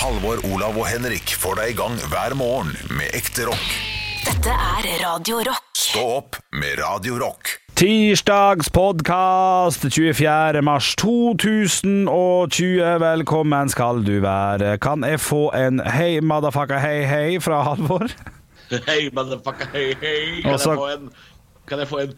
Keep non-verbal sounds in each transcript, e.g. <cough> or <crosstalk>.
Halvor, Olav og Henrik får deg i gang hver morgen med ekte rock. Dette er Radio Rock. Stå opp med Radio Rock. Tirsdagspodkast 24. mars 2020. Velkommen skal du være. Kan jeg få en hei, motherfucker, hei, hei fra Halvor? <laughs> Hei, motherfucker, hei, hei. Kan, Også... jeg få en, kan jeg få en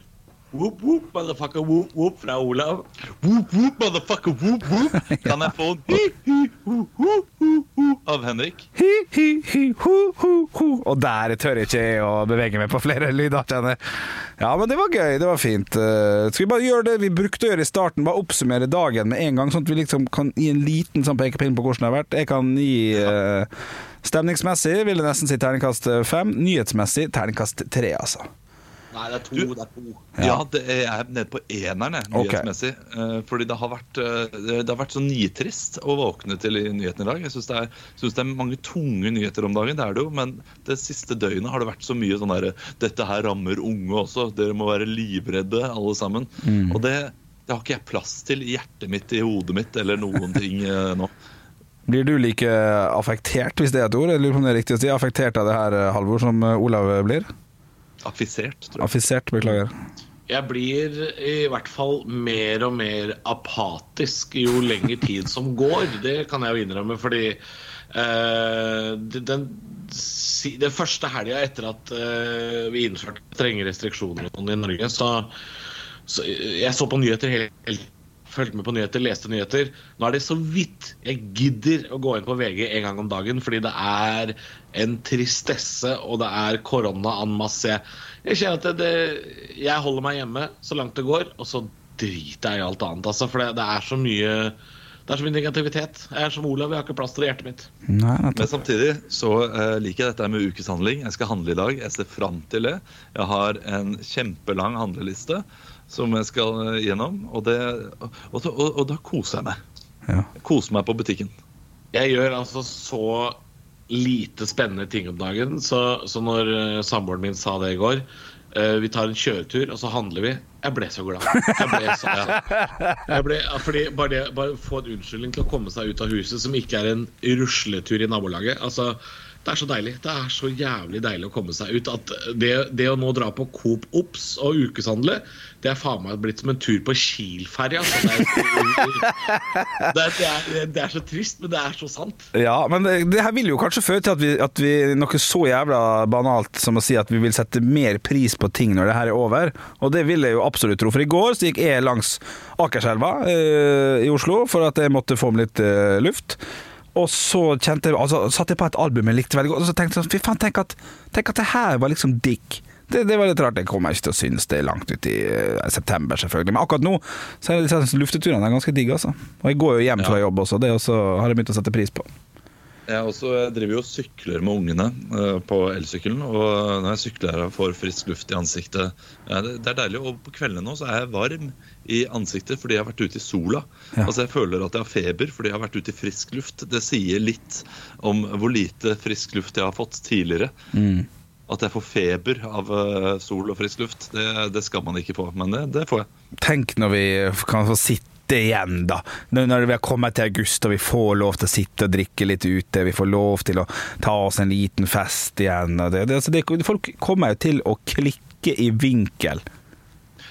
whoop, whoop, motherfucker, whoop, whoop fra Olav? Whoop, whoop, motherfucker, whoop, whoop. <laughs> Kan jeg få en hi, hi, hu, hu, hu, hu av Henrik? Hi, hi, hi, hu, hu, hu. Og der tør jeg ikke jeg å bevege meg på flere lyder, kjenner. Ja, men det var gøy. Det var fint. Eh, Skal vi bare gjøre det vi brukte å gjøre i starten? Bare oppsummere dagen med en gang, sånn at vi liksom kan gi en liten sånn pekepinn på hvordan det har vært. Jeg kan gi uh, Stemningsmessig vil jeg nesten si terningkast fem. Nyhetsmessig terningkast tre, altså. Nei, det er to, det er to. Ja, det er, jeg er nede på eneren, nyhetsmessig. Eh, fordi det har, vært, eh, det har vært så nitrist å våkne til i nyhetene i dag. Jeg syns det, er- synes det er mange tunge nyheter om dagen, det er det jo. Men det siste døgnet har det vært så mye sånn derre Dette her rammer unge også. Dere må være livredde, alle sammen. Mm. Og det, det har ikke jeg plass til i hjertet mitt, i hodet mitt eller noen ting eh, nå. Blir du like affektert, hvis det er et ord? Jeg lurer på om det er riktig å si. Affektert av det her, Halvor, som Olav blir? Affisert, tror jeg. Affisert, beklager. Jeg blir i hvert fall mer og mer apatisk jo lenger tid som går. Det kan jeg jo innrømme, fordi uh, det- den, den første helga etter at uh, vi innførte strenge restriksjoner i Norge, så, så Jeg så på nyheter hele hele- Fulgte med på nyheter, leste nyheter. Nå er det så vidt jeg gidder å gå inn på VG en gang om dagen, fordi det er en tristesse, og det er korona en masse. Jeg, kjenner at det, det, jeg holder meg hjemme så langt det går, og så driter jeg i alt annet. Altså, for det, det er så mye det er så mye negativitet. Jeg er som Olav, jeg har ikke plass til det i hjertet mitt. Nei, Men samtidig så uh, liker jeg dette med ukeshandling. Jeg skal handle i dag. Jeg ser fram til det. Jeg har en kjempelang handleliste som jeg skal eh, gjennom. Og, det, og, og, og, da koser jeg meg. Ja. Jeg koser meg på butikken. Jeg gjør altså så lite spennende ting om dagen, så, så når uh, samboeren min sa det i går eh, Vi tar en kjøretur, og så handler vi. Jeg ble så glad. Jeg ble så, jeg ble, fordi bare det bare få en unnskyldning til å komme seg ut av huset som ikke er en rusletur i nabolaget. Altså, det er så deilig. Det er så jævlig deilig å komme seg ut. At det, det å nå dra på Coop Ops og ukeshandle, det er faen meg blitt som en tur på Kiel-ferja. Altså, det, det, det, er- så trist, men det er så sant. Ja, men det, det her vil jo kanskje føre til at vi, at vi Noe så jævla banalt som å si at vi vil sette mer pris på ting når det her er over. Og det vil jeg jo absolutt tro. For i går så gikk jeg langs Akerselva øh, i Oslo for at jeg måtte få med litt øh, luft. Og så kjente jeg, altså, satte jeg på et album jeg likte veldig godt, og så tenkte jeg sånn, fy faen, tenk at, tenk at det her var liksom digg. Det, det var litt rart. Jeg kommer ikke til å synes det er langt ut i uh, september, selvfølgelig. Men akkurat nå så er disse lufteturene er ganske digge, altså. Og jeg går jo hjem fra jobb også, det også har jeg begynt å sette pris på. Jeg også driver jo og sykler med ungene eh, på elsykkelen. Og når jeg sykler og får frisk luft i ansiktet ja, det, det er deilig. Og på kveldene nå så er jeg varm i ansiktet fordi jeg har vært ute i sola. Ja. Altså Jeg føler at jeg har feber fordi jeg har vært ute i frisk luft. Det sier litt om hvor lite frisk luft jeg har fått tidligere. At jeg får feber av eh, sol og frisk luft, det, det skal man ikke få. Men det, det får jeg. Tenk når vi kan få sitte igjen, da. Når vi har kommet til august og vi får lov til å sitte og drikke litt ute. Vi får lov til å ta oss en liten fest igjen. Og det, det, altså det, folk kommer jo til å klikke i vinkel.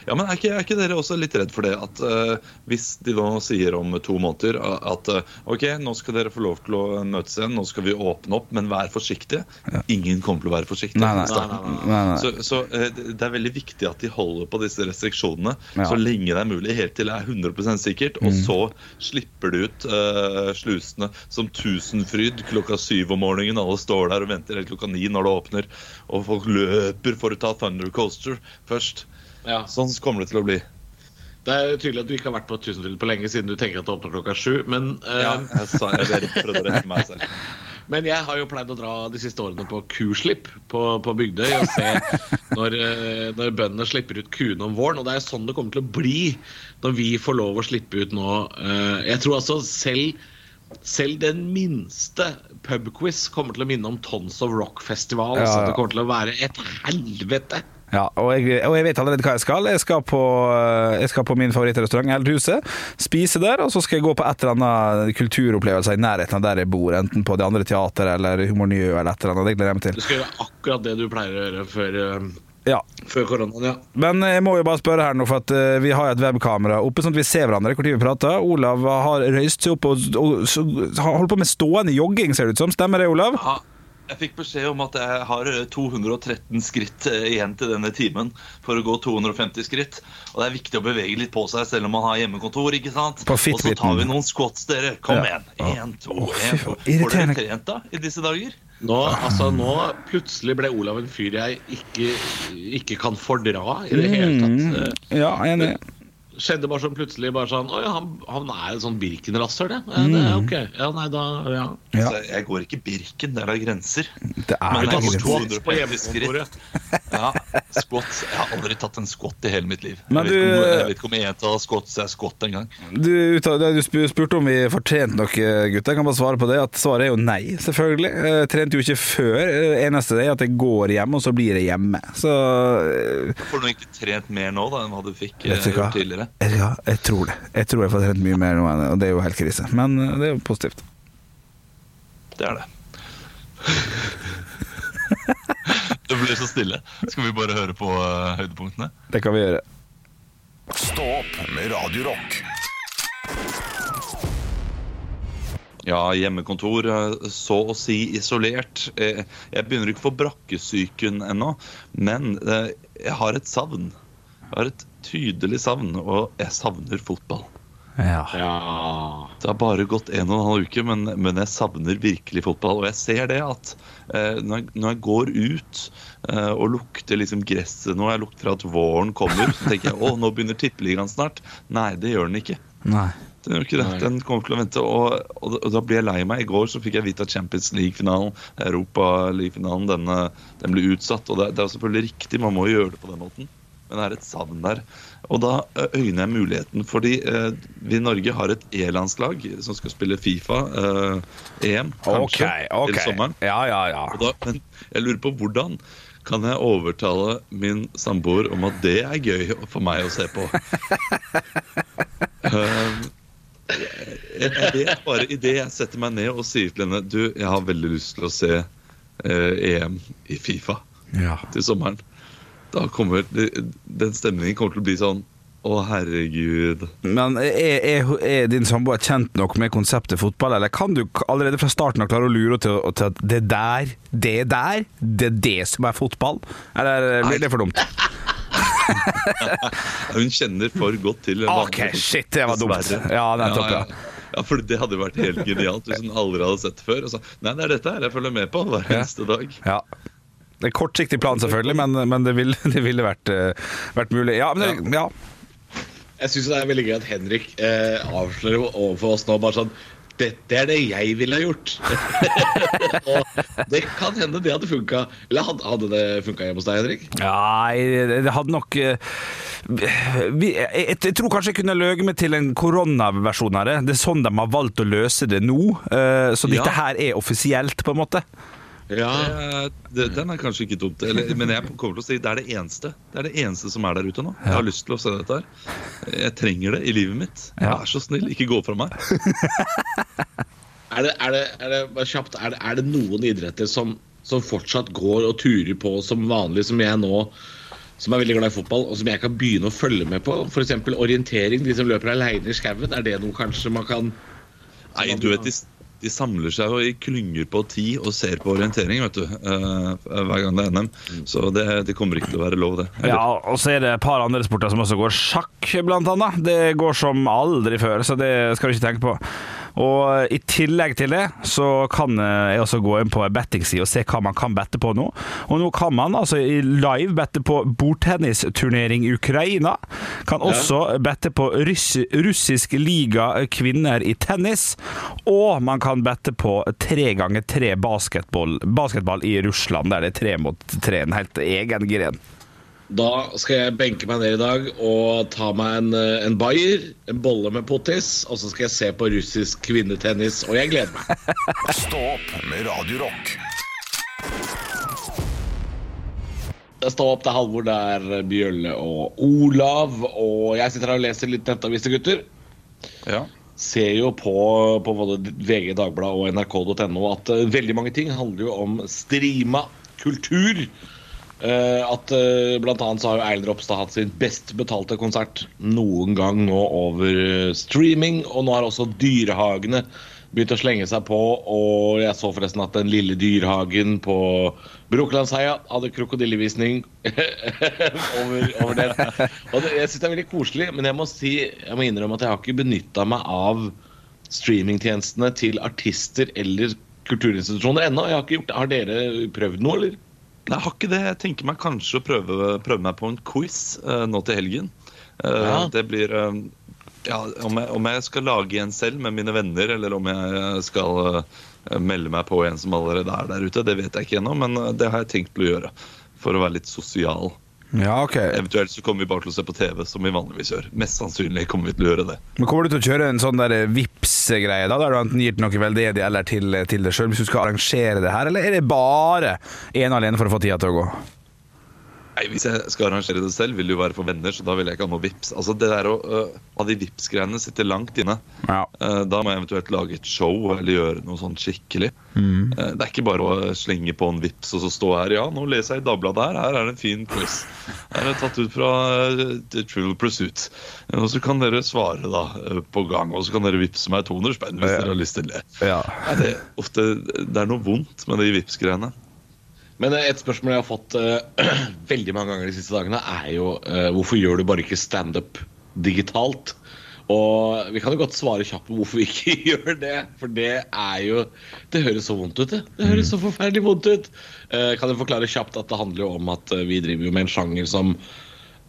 Ja, men er ikke, er ikke dere også litt redd for det at uh, hvis de nå sier om to måneder at uh, ok, nå skal dere få lov til å møtes igjen, nå skal vi åpne opp, men vær forsiktige. Ingen kommer til å være forsiktige. Nei, nei. Nei. Så, så uh, det er veldig viktig at de holder på disse restriksjonene Ja. så lenge det er mulig, helt til det er 100 sikkert. Og Mm. så slipper de ut slusene som Tusenfryd klokka syv om morgenen. Alle står der og venter helt klokka ni når det åpner, og folk løper for å ta Thunder Coaster først. Ja. Sånn kommer det til å bli. Det er tydelig at du ikke har vært på Tusenfryd på lenge, siden du tenker at det åpner klokka sju. Men, uh... Ja, jeg, sa, jeg å rette meg selv. <laughs> men jeg har jo pleid å dra de siste årene på kuslipp på, på Bygdøy og se når, eh, når bøndene slipper ut kuene om våren. Og det er sånn det kommer til å bli når vi får lov å slippe ut nå. Eh, Jeg tror altså selv selv den minste pubquiz kommer til å minne om Tons of Rock-festival. Ja, Så det kommer til å være et helvete. Ja, og jeg, og jeg vet allerede hva jeg skal. Jeg skal på, jeg skal på min favorittrestaurant, Eldhuset. Spise der, og så skal jeg gå på et eller annet kulturopplevelse i nærheten av der jeg bor. Enten på det andre teateret eller Humornø eller et eller annet. Det gleder jeg meg Du skal gjøre akkurat det du pleier å gjøre før, eh, Ja. før koronaen, ja. Men jeg må jo bare spørre her nå, for at eh, vi har jo et webkamera oppe, sånn at vi ser hverandre tid vi prater. Olav har røyst seg opp og, og, og holder på med stående jogging, ser det ut som. Stemmer det, Olav? Ja, jeg fikk beskjed om at jeg har eh, 213 skritt eh, igjen til denne timen for å gå 250 skritt. Og det er viktig å bevege litt på seg selv om man har hjemmekontor. ikke sant? På og så tar vi noen squats, dere. Kom Ja. igjen. Én, to, én. Får dere trent da i disse dager? Nå, altså, nå plutselig ble Olav en fyr jeg ikke, ikke kan fordra i det hele tatt. Mm, Ja, enig. Skjedde bare sånn plutselig bare sånn Å ja, han, han er et sånn Birken-rasshøl, ja. ja. Det er ok. Ja, nei, da Ja. Ja. Så jeg går ikke Birken, der er grenser. Det er Men jeg går egentlig- på hjemmekontoret. Ja, squat. Jeg har aldri tatt en squat i hele mitt liv. Men jeg, vet du- om, jeg vet ikke om jeg er squat engang. Du, ut av- det du spurte om vi fortjente noe, gutter. Jeg kan bare svare på det. At svaret er jo nei, selvfølgelig. Jeg trente jo ikke før. Det eneste er at jeg går hjem, og så blir jeg hjemme. Så eh, Får du ikke trent mer nå da enn hva du fikk eh, du tidligere? Ja, jeg tror det. Jeg tror jeg får trent mye mer nå, enn- og det er jo helt krise. Men eh, det er jo positivt. Det er det. <laughs> det blir så stille. Skal vi bare høre på eh, høydepunktene? Det kan vi gjøre. Stå opp med Radiorock. Ja, hjemmekontor, eh, så å si isolert. Jeg begynner ikke å få brakkesyken ennå, men jeg har et savn. Jeg har et tydelig savn, og jeg savner fotball. Ja. Ja. Det har bare gått en og en halv uke, men, men jeg savner virkelig fotball. Og jeg ser det at eh, når, jeg, når jeg går ut eh, og lukter liksom gresset nå, jeg lukter at våren kommer, så tenker jeg <laughs> å, nå begynner tippeligaen snart. Nei, det gjør den ikke. Nei. Den gjør ikke det. Den kommer til å vente. Og, og, og da blir jeg lei meg. I går så fikk jeg vite at Champions League-finalen, Europa-league-finalen, den, ble den blir utsatt. Og det, det er selvfølgelig riktig, man må jo gjøre det på den måten. Men det er et savn der. Og da øyner jeg muligheten, fordi eh, vi i Norge har et E-landslag som skal spille Fifa-EM, kanskje, ok, til sommeren. Ja, ja, ja. Da, men jeg lurer på hvordan kan jeg overtale min samboer om at det er gøy for meg å se på? <laughs> um, jeg, jeg vet bare idet jeg setter meg ned og sier til henne Du, jeg har veldig lyst til å se eh, EM i Fifa ja. til sommeren. Da kommer den stemningen kommer til å bli sånn Å, herregud. Men er, er, er din samboer kjent nok med konseptet fotball, eller kan du allerede fra starten av klare å lure til, til at det der, det der, det er det som er fotball? Eller blir det for dumt? <laughs> Hun kjenner for godt til Ok, shit, det var dumt. Ja, nettopp, ja. ja. Ja, for Det hadde vært helt genialt hvis hun aldri hadde sett det før. Og sa nei, det er dette her jeg følger med på hver eneste dag. Ja. Det er kortsiktig plan, selvfølgelig, men, men det, ville, <laughs> det ville vært, eh, vært mulig. Ja, men det, ja. Jeg syns det er veldig gøy at Henrik eh, avslører overfor oss nå bare sånn dette er det jeg ville ha gjort. <laughs> og det kan hende det hadde funka. Eller hadde, det funka hjemme hos deg, Henrik? Nei, det hadde nok eh, jeg tror kanskje jeg kunne løyet meg til en koronaversjon av det. Det er sånn de har valgt å løse det nå. eh, Så dette Ja. her er offisielt, på en måte. Ja. Det, den er kanskje ikke dumt, eller, men jeg kommer til å si det er det eneste Det er det eneste som er der ute nå. Jeg har lyst til å se dette her. Jeg trenger det i livet mitt. Ja. Vær så snill, ikke gå fra meg. <laughs> Er det, er det, er det, bare kjapt, er det, er det noen idretter som, som fortsatt går og turer på som vanlig, som jeg nå som er veldig glad i fotball, og som jeg kan begynne å følge med på? F.eks. orientering, de som løper aleine i skauen. Er det noe kanskje man kan Nei, du vet, de, samler seg jo i klynger på ti og ser på orientering vet du, eh, hver gang det er NM. Så det, det kommer ikke til å være lov, det. Eller- Ja, og så er det et par andre sporter som også går. Sjakk, blant annet. Det går som aldri før, så det skal du ikke tenke på. Og i tillegg til det, så kan jeg også gå inn på en bettingside og se hva man kan bette på nå. Og nå kan man altså i live bette på bordtennisturnering i Ukraina. Kan også bette på russ russisk liga kvinner i tennis. Og man kan bette på tre ganger tre basketball, basketball i Russland, der det er tre mot tre. En helt egen gren. Da skal jeg benke meg ned i dag og ta meg en, eh, en bayer, en bolle med potis, og så skal jeg se på russisk kvinnetennis, og jeg gleder meg. <laughs> Stå opp med Radio Rock. Stå opp, det er Halvor, det er Bjølle og Olav. Og jeg sitter her og leser litt nettaviser, gutter. Ja. Ser jo på, på både VG, Dagbladet og nrk.no at eh, veldig mange ting handler jo om streama kultur. Eh, at uh, Blant annet så har jo Eiler Ropstad hatt sin best betalte konsert noen gang nå over eh, streaming. Og nå har også dyrehagene begynt å slenge seg på. Og jeg så forresten at den lille dyrehagen på Brokelandsheia hadde krokodillevisning <laughs> over, over den. Og det, jeg syns det er veldig koselig, men jeg må, si, jeg må innrømme at jeg har ikke benytta meg av streamingtjenestene til artister eller kulturinstitusjoner ennå. Har. Har dere prøvd noe, eller? Nei, jeg har ikke det. Jeg tenker meg kanskje å prøve, prøve meg på en quiz uh, nå til helgen. Uh, Ja. Det blir eh, ja, om, jeg, om jeg skal lage en selv med mine venner, eller om jeg skal melde meg på en som allerede er der ute, det vet jeg ikke ennå, men det har jeg tenkt å gjøre. For å være litt sosial. Ja, ok. Eventuelt så kommer vi bare til å se på TV, som vi vanligvis gjør. Mest sannsynlig kommer vi til å gjøre det. Men Kommer du til å kjøre en sånn der Vipps-greie, da, der du enten gir til noe veldedig eller til, til deg sjøl, hvis du skal arrangere det her, eller er det bare ene alene for å få tida til å gå? Nei, Hvis jeg skal arrangere det selv, vil det jo være for venner, så da vil jeg ikke ha noe vips. Altså det der å uh, ha de vips-greiene sitter langt inne. Ja. Uh, Da må jeg eventuelt lage et show eller gjøre noe sånn skikkelig. Mm. Uh, Det er ikke bare å slenge på en vips og så stå her. Ja, nå leser jeg i Dagbladet her. Her er det en fin quiz. Her er det tatt ut fra eh, The Trivial Pursuit. Og så kan dere svare da på gang. Og så kan dere vippse meg 200 spenn hvis Ja. dere har lyst til det. Ja. Nei, det, ofte, det er noe vondt med de vips-greiene. Men eh, et spørsmål jeg har fått uh, <clears throat> veldig mange ganger de siste dagene, er jo uh, hvorfor gjør du bare ikke standup digitalt? Og vi kan jo godt svare kjapt på hvorfor vi ikke <laughs> gjør det. For det er jo Det høres så vondt ut, det. Det høres så forferdelig vondt ut. Uh, kan jeg forklare kjapt at det handler jo om at vi driver jo med en sjanger som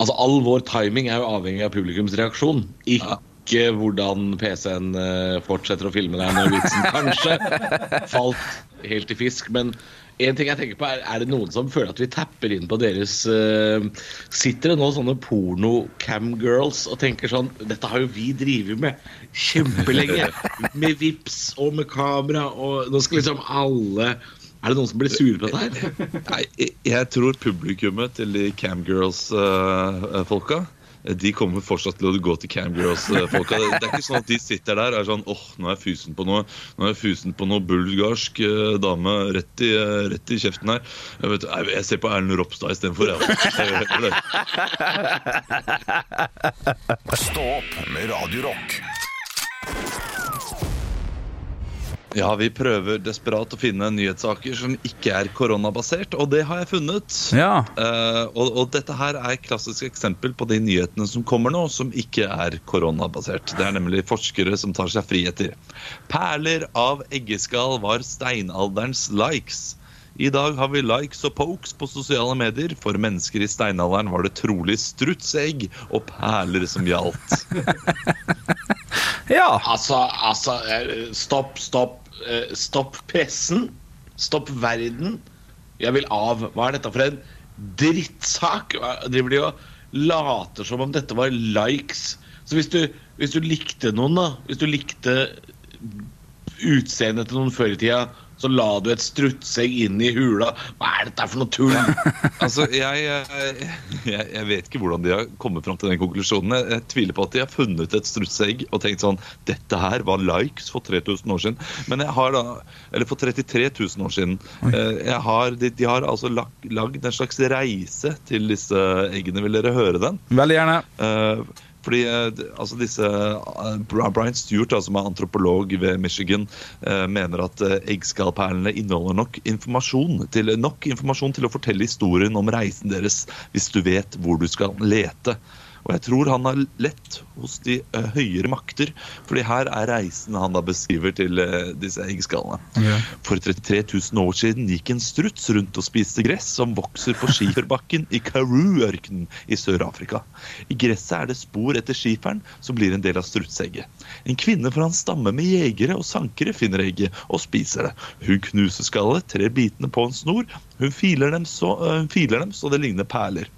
Altså all vår timing er jo avhengig av publikums reaksjon. Ikke hvordan PC-en fortsetter å filme deg når vitsen kanskje <laughs> falt helt i fisk. Men en ting jeg tenker på er, er det noen som føler at vi tapper inn på deres uh, Sitter det nå sånne porno-cam-girls og tenker sånn Dette har jo vi drevet med kjempelenge. <laughs> Med vips og med kamera, og nå skal liksom alle Er det noen som blir sure på dette her? Nei, jeg, jeg tror publikummet til de Camgirls-folka de kommer fortsatt til å gå til Camgirls-folka. Det, det er ikke sånn at de sitter der og er sånn åh, nå er jeg fysen på noe Nå er jeg fysen på noe bulgarsk eh, dame rett i, eh, rett i kjeften her. Jeg, vet, jeg, ser på Erlend Ropstad istedenfor. Ja. Jeg gjør. Stå opp med Radio Ja, vi prøver desperat å finne nyhetssaker som ikke er koronabasert, og det har jeg funnet. Ja. Uh, og, og dette her er et klassisk eksempel på de nyhetene som kommer nå, som ikke er koronabasert. Det er nemlig forskere som tar seg friheter. Perler av eggeskall var steinalderens likes. I dag har vi likes og pokes på sosiale medier. For mennesker i steinalderen var det trolig strutsegg og perler som gjaldt. <laughs> ja. Altså, altså eh, Stopp, stopp. Eh, Stopp pressen. Stopp verden. Jeg vil av. Hva er dette for en drittsak? Driver de og later som om dette var likes? Så hvis du, hvis du likte noen, da Hvis du likte utseendet til noen før i tida, så la du et strutseegg inn i hula. Hva er dette for noe tull? <laughs> Altså, jeg, jeg, jeg vet ikke hvordan de har kommet fram til den konklusjonen. Jeg, jeg tviler på at de har funnet et strutseegg og tenkt sånn Dette her var likes for 3000 år siden. Men jeg har da Eller for 33 000 år siden. Eh, Jeg har, de, de har altså lag, lagd en slags reise til disse eggene. Vil dere høre den? Veldig gjerne. Eh, fordi eh, altså disse eh, Brian Stewart, som er antropolog ved Michigan, eh, mener at eggskallperlene inneholder nok informasjon, til, nok informasjon til å fortelle historien om reisen deres, hvis du vet hvor du skal lete. Og jeg tror han har lett hos de uh, høyere makter, fordi her er reisen han da beskriver til uh, disse eggskallene. For 33 000 år siden gikk en struts rundt og spiste gress som vokser på skiferbakken i Karoo-ørkenen i Sør-Afrika. I gresset er det spor etter skiferen som blir en del av strutsegget. En kvinne fra en stamme med jegere og sankere finner egget og spiser det. Hun knuser skallet, trer bitene på en snor, hun filer dem så, uh, filer dem så det ligner perler.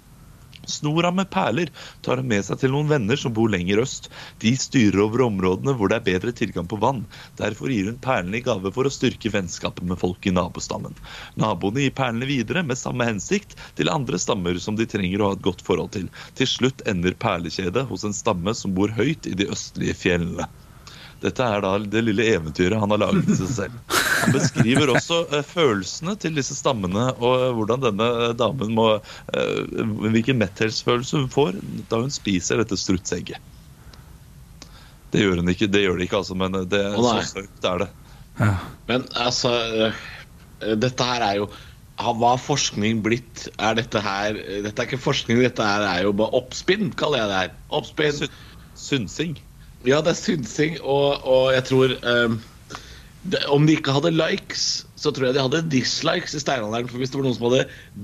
Snora med perler tar hun med seg til noen venner som bor lenger øst. De styrer over områdene hvor det er bedre tilgang på vann. Derfor gir hun perlene i gave for å styrke vennskapet med folk i nabostammen. Naboene gir perlene videre med samme hensikt til andre stammer som de trenger å ha et godt forhold til. Til slutt ender perlekjedet hos en stamme som bor høyt i de østlige fjellene. Dette er da det lille eventyret han har laget til seg selv. Han beskriver også eh, følelsene til disse stammene, og eh, hvordan denne damen må eh, Hvilken metthetsfølelse hun får da hun spiser dette strutsegget. Det gjør hun ikke, det gjør det ikke, altså, men det, er så søkt er det. Men altså Dette her er jo Hva har forskning blitt? Er dette her Dette er ikke forskning, dette her er jo bare oppspinn, kaller jeg det her. Oppspinn. Synsing. Ja, det er synsing, og, og jeg tror um, det, Om de ikke hadde likes, så tror jeg de hadde dislikes i steinalderen. For hvis det var noen som hadde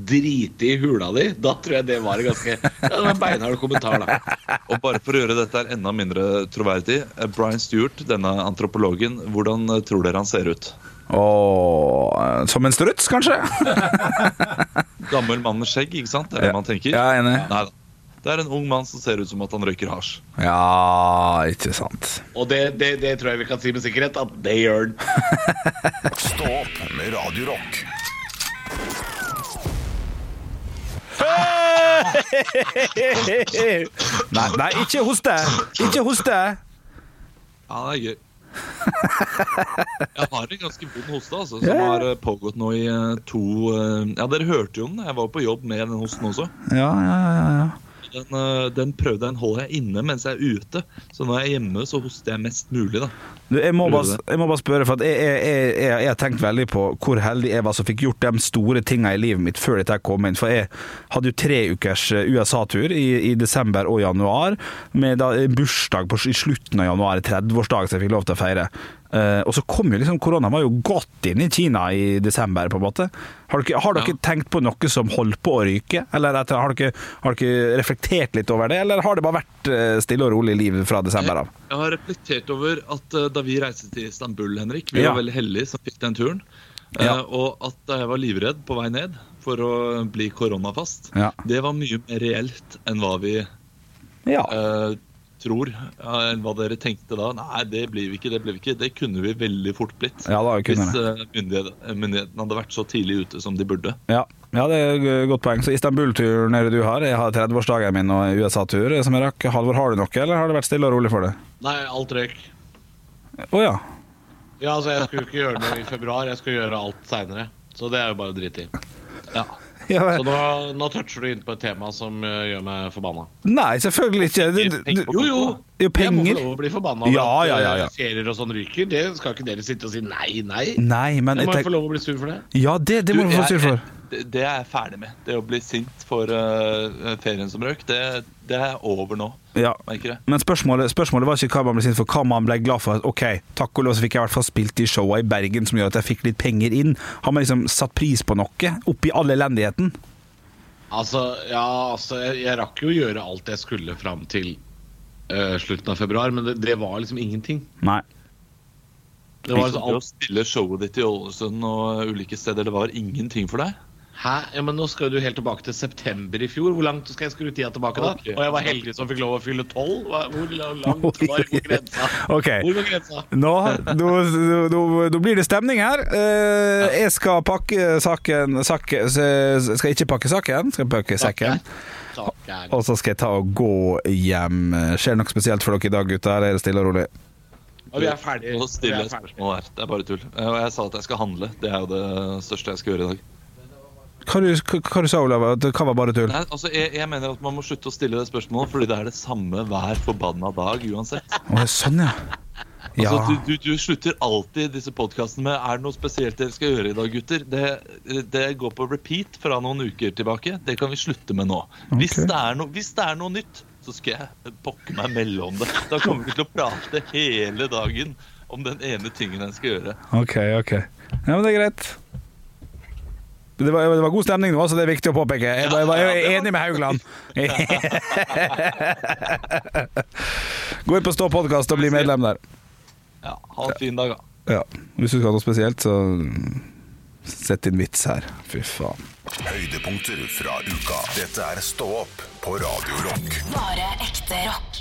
driti i hula di, da tror jeg det var en ganske ja, det var en beinhard kommentar. da Og bare for å gjøre dette her enda mindre troverdig, eh, Brian Stewart, denne antropologen, hvordan eh, tror dere han ser ut? Åh, som en struts, kanskje? <laughs> Gammel mann med skjegg, ikke sant? Det er det man tenker? Ja, jeg er enig. Nei. Det er en ung mann som ser ut som at han røyker hasj. Ja, ikke sant. Og det, det, det tror jeg vi kan si med sikkerhet at det gjør den. <laughs> Stå opp med Radio Rock. Nei, nei, ikke hoste! Ikke hoste! Ja, det er gøy. <laughs> Jeg har en ganske vond hoste, altså, som har eh, pågått nå i eh, to eh, Ja, dere hørte jo den. Jeg var på jobb med den hosten også. Ja, ja, ja, ja. Den, eh, den prøvde den holder jeg inne mens jeg er ute. Så når jeg er hjemme, så hoster jeg mest mulig, da. Jeg, må bare, jeg må bare spørre, for jeg, jeg, jeg, har tenkt veldig på hvor heldig jeg var som fikk gjort de store tinga i livet mitt før dette kom inn. For jeg hadde jo tre ukers eh, USA-tur i, i desember og januar, med da bursdag på, i slutten av januar, 30-årsdag, så jeg fikk lov til å feire. Uh, og så kom jo liksom korona, var jo godt inn i Kina i desember, på en måte. Har dere, har dere Ja. tenkt på noe som holdt på å ryke? Eller har, dere, har dere reflektert litt over det, eller har det bare vært eh, stille og rolig liv fra desember av? Jeg har reflektert over at uh, da vi reiste til Istanbul, Henrik Vi Ja. var veldig heldige som fikk den turen. Eh, Ja. og at da jeg var livredd på vei ned for å bli koronafast, Ja. det var mye mer reelt enn hva vi Ja. eh, tror. Enn hva dere tenkte da. Nei, det blir vi ikke. Det blir vi ikke. Det kunne vi veldig fort blitt. Ja, da hvis eh, myndighet, myndighetene hadde vært så tidlig ute som de burde. Ja, ja det er et godt poeng. Så Istanbul-turen du har. Jeg har 30-årsdagen min og USA-tur som jeg rakk. Halvor, har du noe, eller har det vært stille og rolig for deg? Nei, alt røyk. Å ja. Ja, altså, jeg skulle ikke gjøre noe i februar, jeg skulle gjøre alt seinere. Så det er jo bare å drite i. Ja. <laughs> ja Så nå, nå toucher du inn på et tema som eh, gjør meg forbanna. Nei, selvfølgelig ikke. Du, Jo, jo. Jo, Jeg må få lov å bli forbanna over Ja, ja, ja, eh, ja. ferier og sånn ryker. Det skal ikke dere sitte og si nei, nei. Nei, men Jeg jeg må få lov å bli sur for det. Ja, det, det må du få sur for. jeg- Det, det er jeg ferdig med. Det å bli sint for uh, ferien som røk, det, det er over nå. Ja. Men spørsmålet, spørsmålet var ikke hva man ble sint for, hva man ble glad for. Ok, takk og lov så fikk jeg i hvert fall spilt i showa i Bergen som gjør at jeg fikk litt penger inn. Har man liksom satt pris på noe oppi all elendigheten? Altså, ja, altså jeg, jeg rakk jo å gjøre alt jeg skulle fram til uh, slutten av februar, men det, det var liksom ingenting. Nei. Det var liksom å alt stille showet ditt i Ålesund og ulike steder, det var ingenting for deg? Hæ? Ja, men nå skal du helt tilbake til september i fjor. Hvor langt skal jeg skru tida tilbake da? Og jeg var heldig som fikk lov å fylle tolv. Hvor langt var hvor grensa? <laughs> Ok. Hvor var grensa? Nå, nå, nå, nå blir det stemning her. Eh, jeg skal pakke saken, sakke, Skal ikke pakke saken, skal pakke sekken. Og så skal jeg ta og gå hjem. Skjer det noe spesielt for dere i dag, gutter? Eller er det stille og rolig? Og vi er ferdige. Nå stiller jeg spørsmål her. Det er bare tull. Eh, Og jeg sa at jeg skal handle. Det er jo det største jeg skal gjøre i dag. Hva du, hva, du sa Olav? At Hva var bare tull? Nei, altså, jeg, jeg mener at man må slutte å stille det spørsmålet, fordi det er det samme hver forbanna dag uansett. Å, sånn, ja. Ja. Altså, du, du, du slutter alltid disse podkastene med 'Er det noe spesielt dere skal gjøre i dag, gutter?' Det, det går på repeat fra noen uker tilbake. Det kan vi slutte med nå. Hvis, det er no, hvis det er noe nytt, så skal jeg pokke meg mellom det. Da kommer vi til å prate hele dagen om den ene tingen jeg skal gjøre. Ok, ok. Ja, men det er greit. Det var, det var god stemning nå, så det er viktig å påpeke. Jeg, jeg, jeg, jeg er enig med Haugland. <laughs> Gå inn på Stå podkast og bli medlem der. Ja, Ha en fin dag, da. Ja. Hvis du skal ha noe spesielt, så sett inn vits her. Fy faen. Høydepunkter fra uka. Dette er Stå opp på Radio Rock. Bare ekte rock.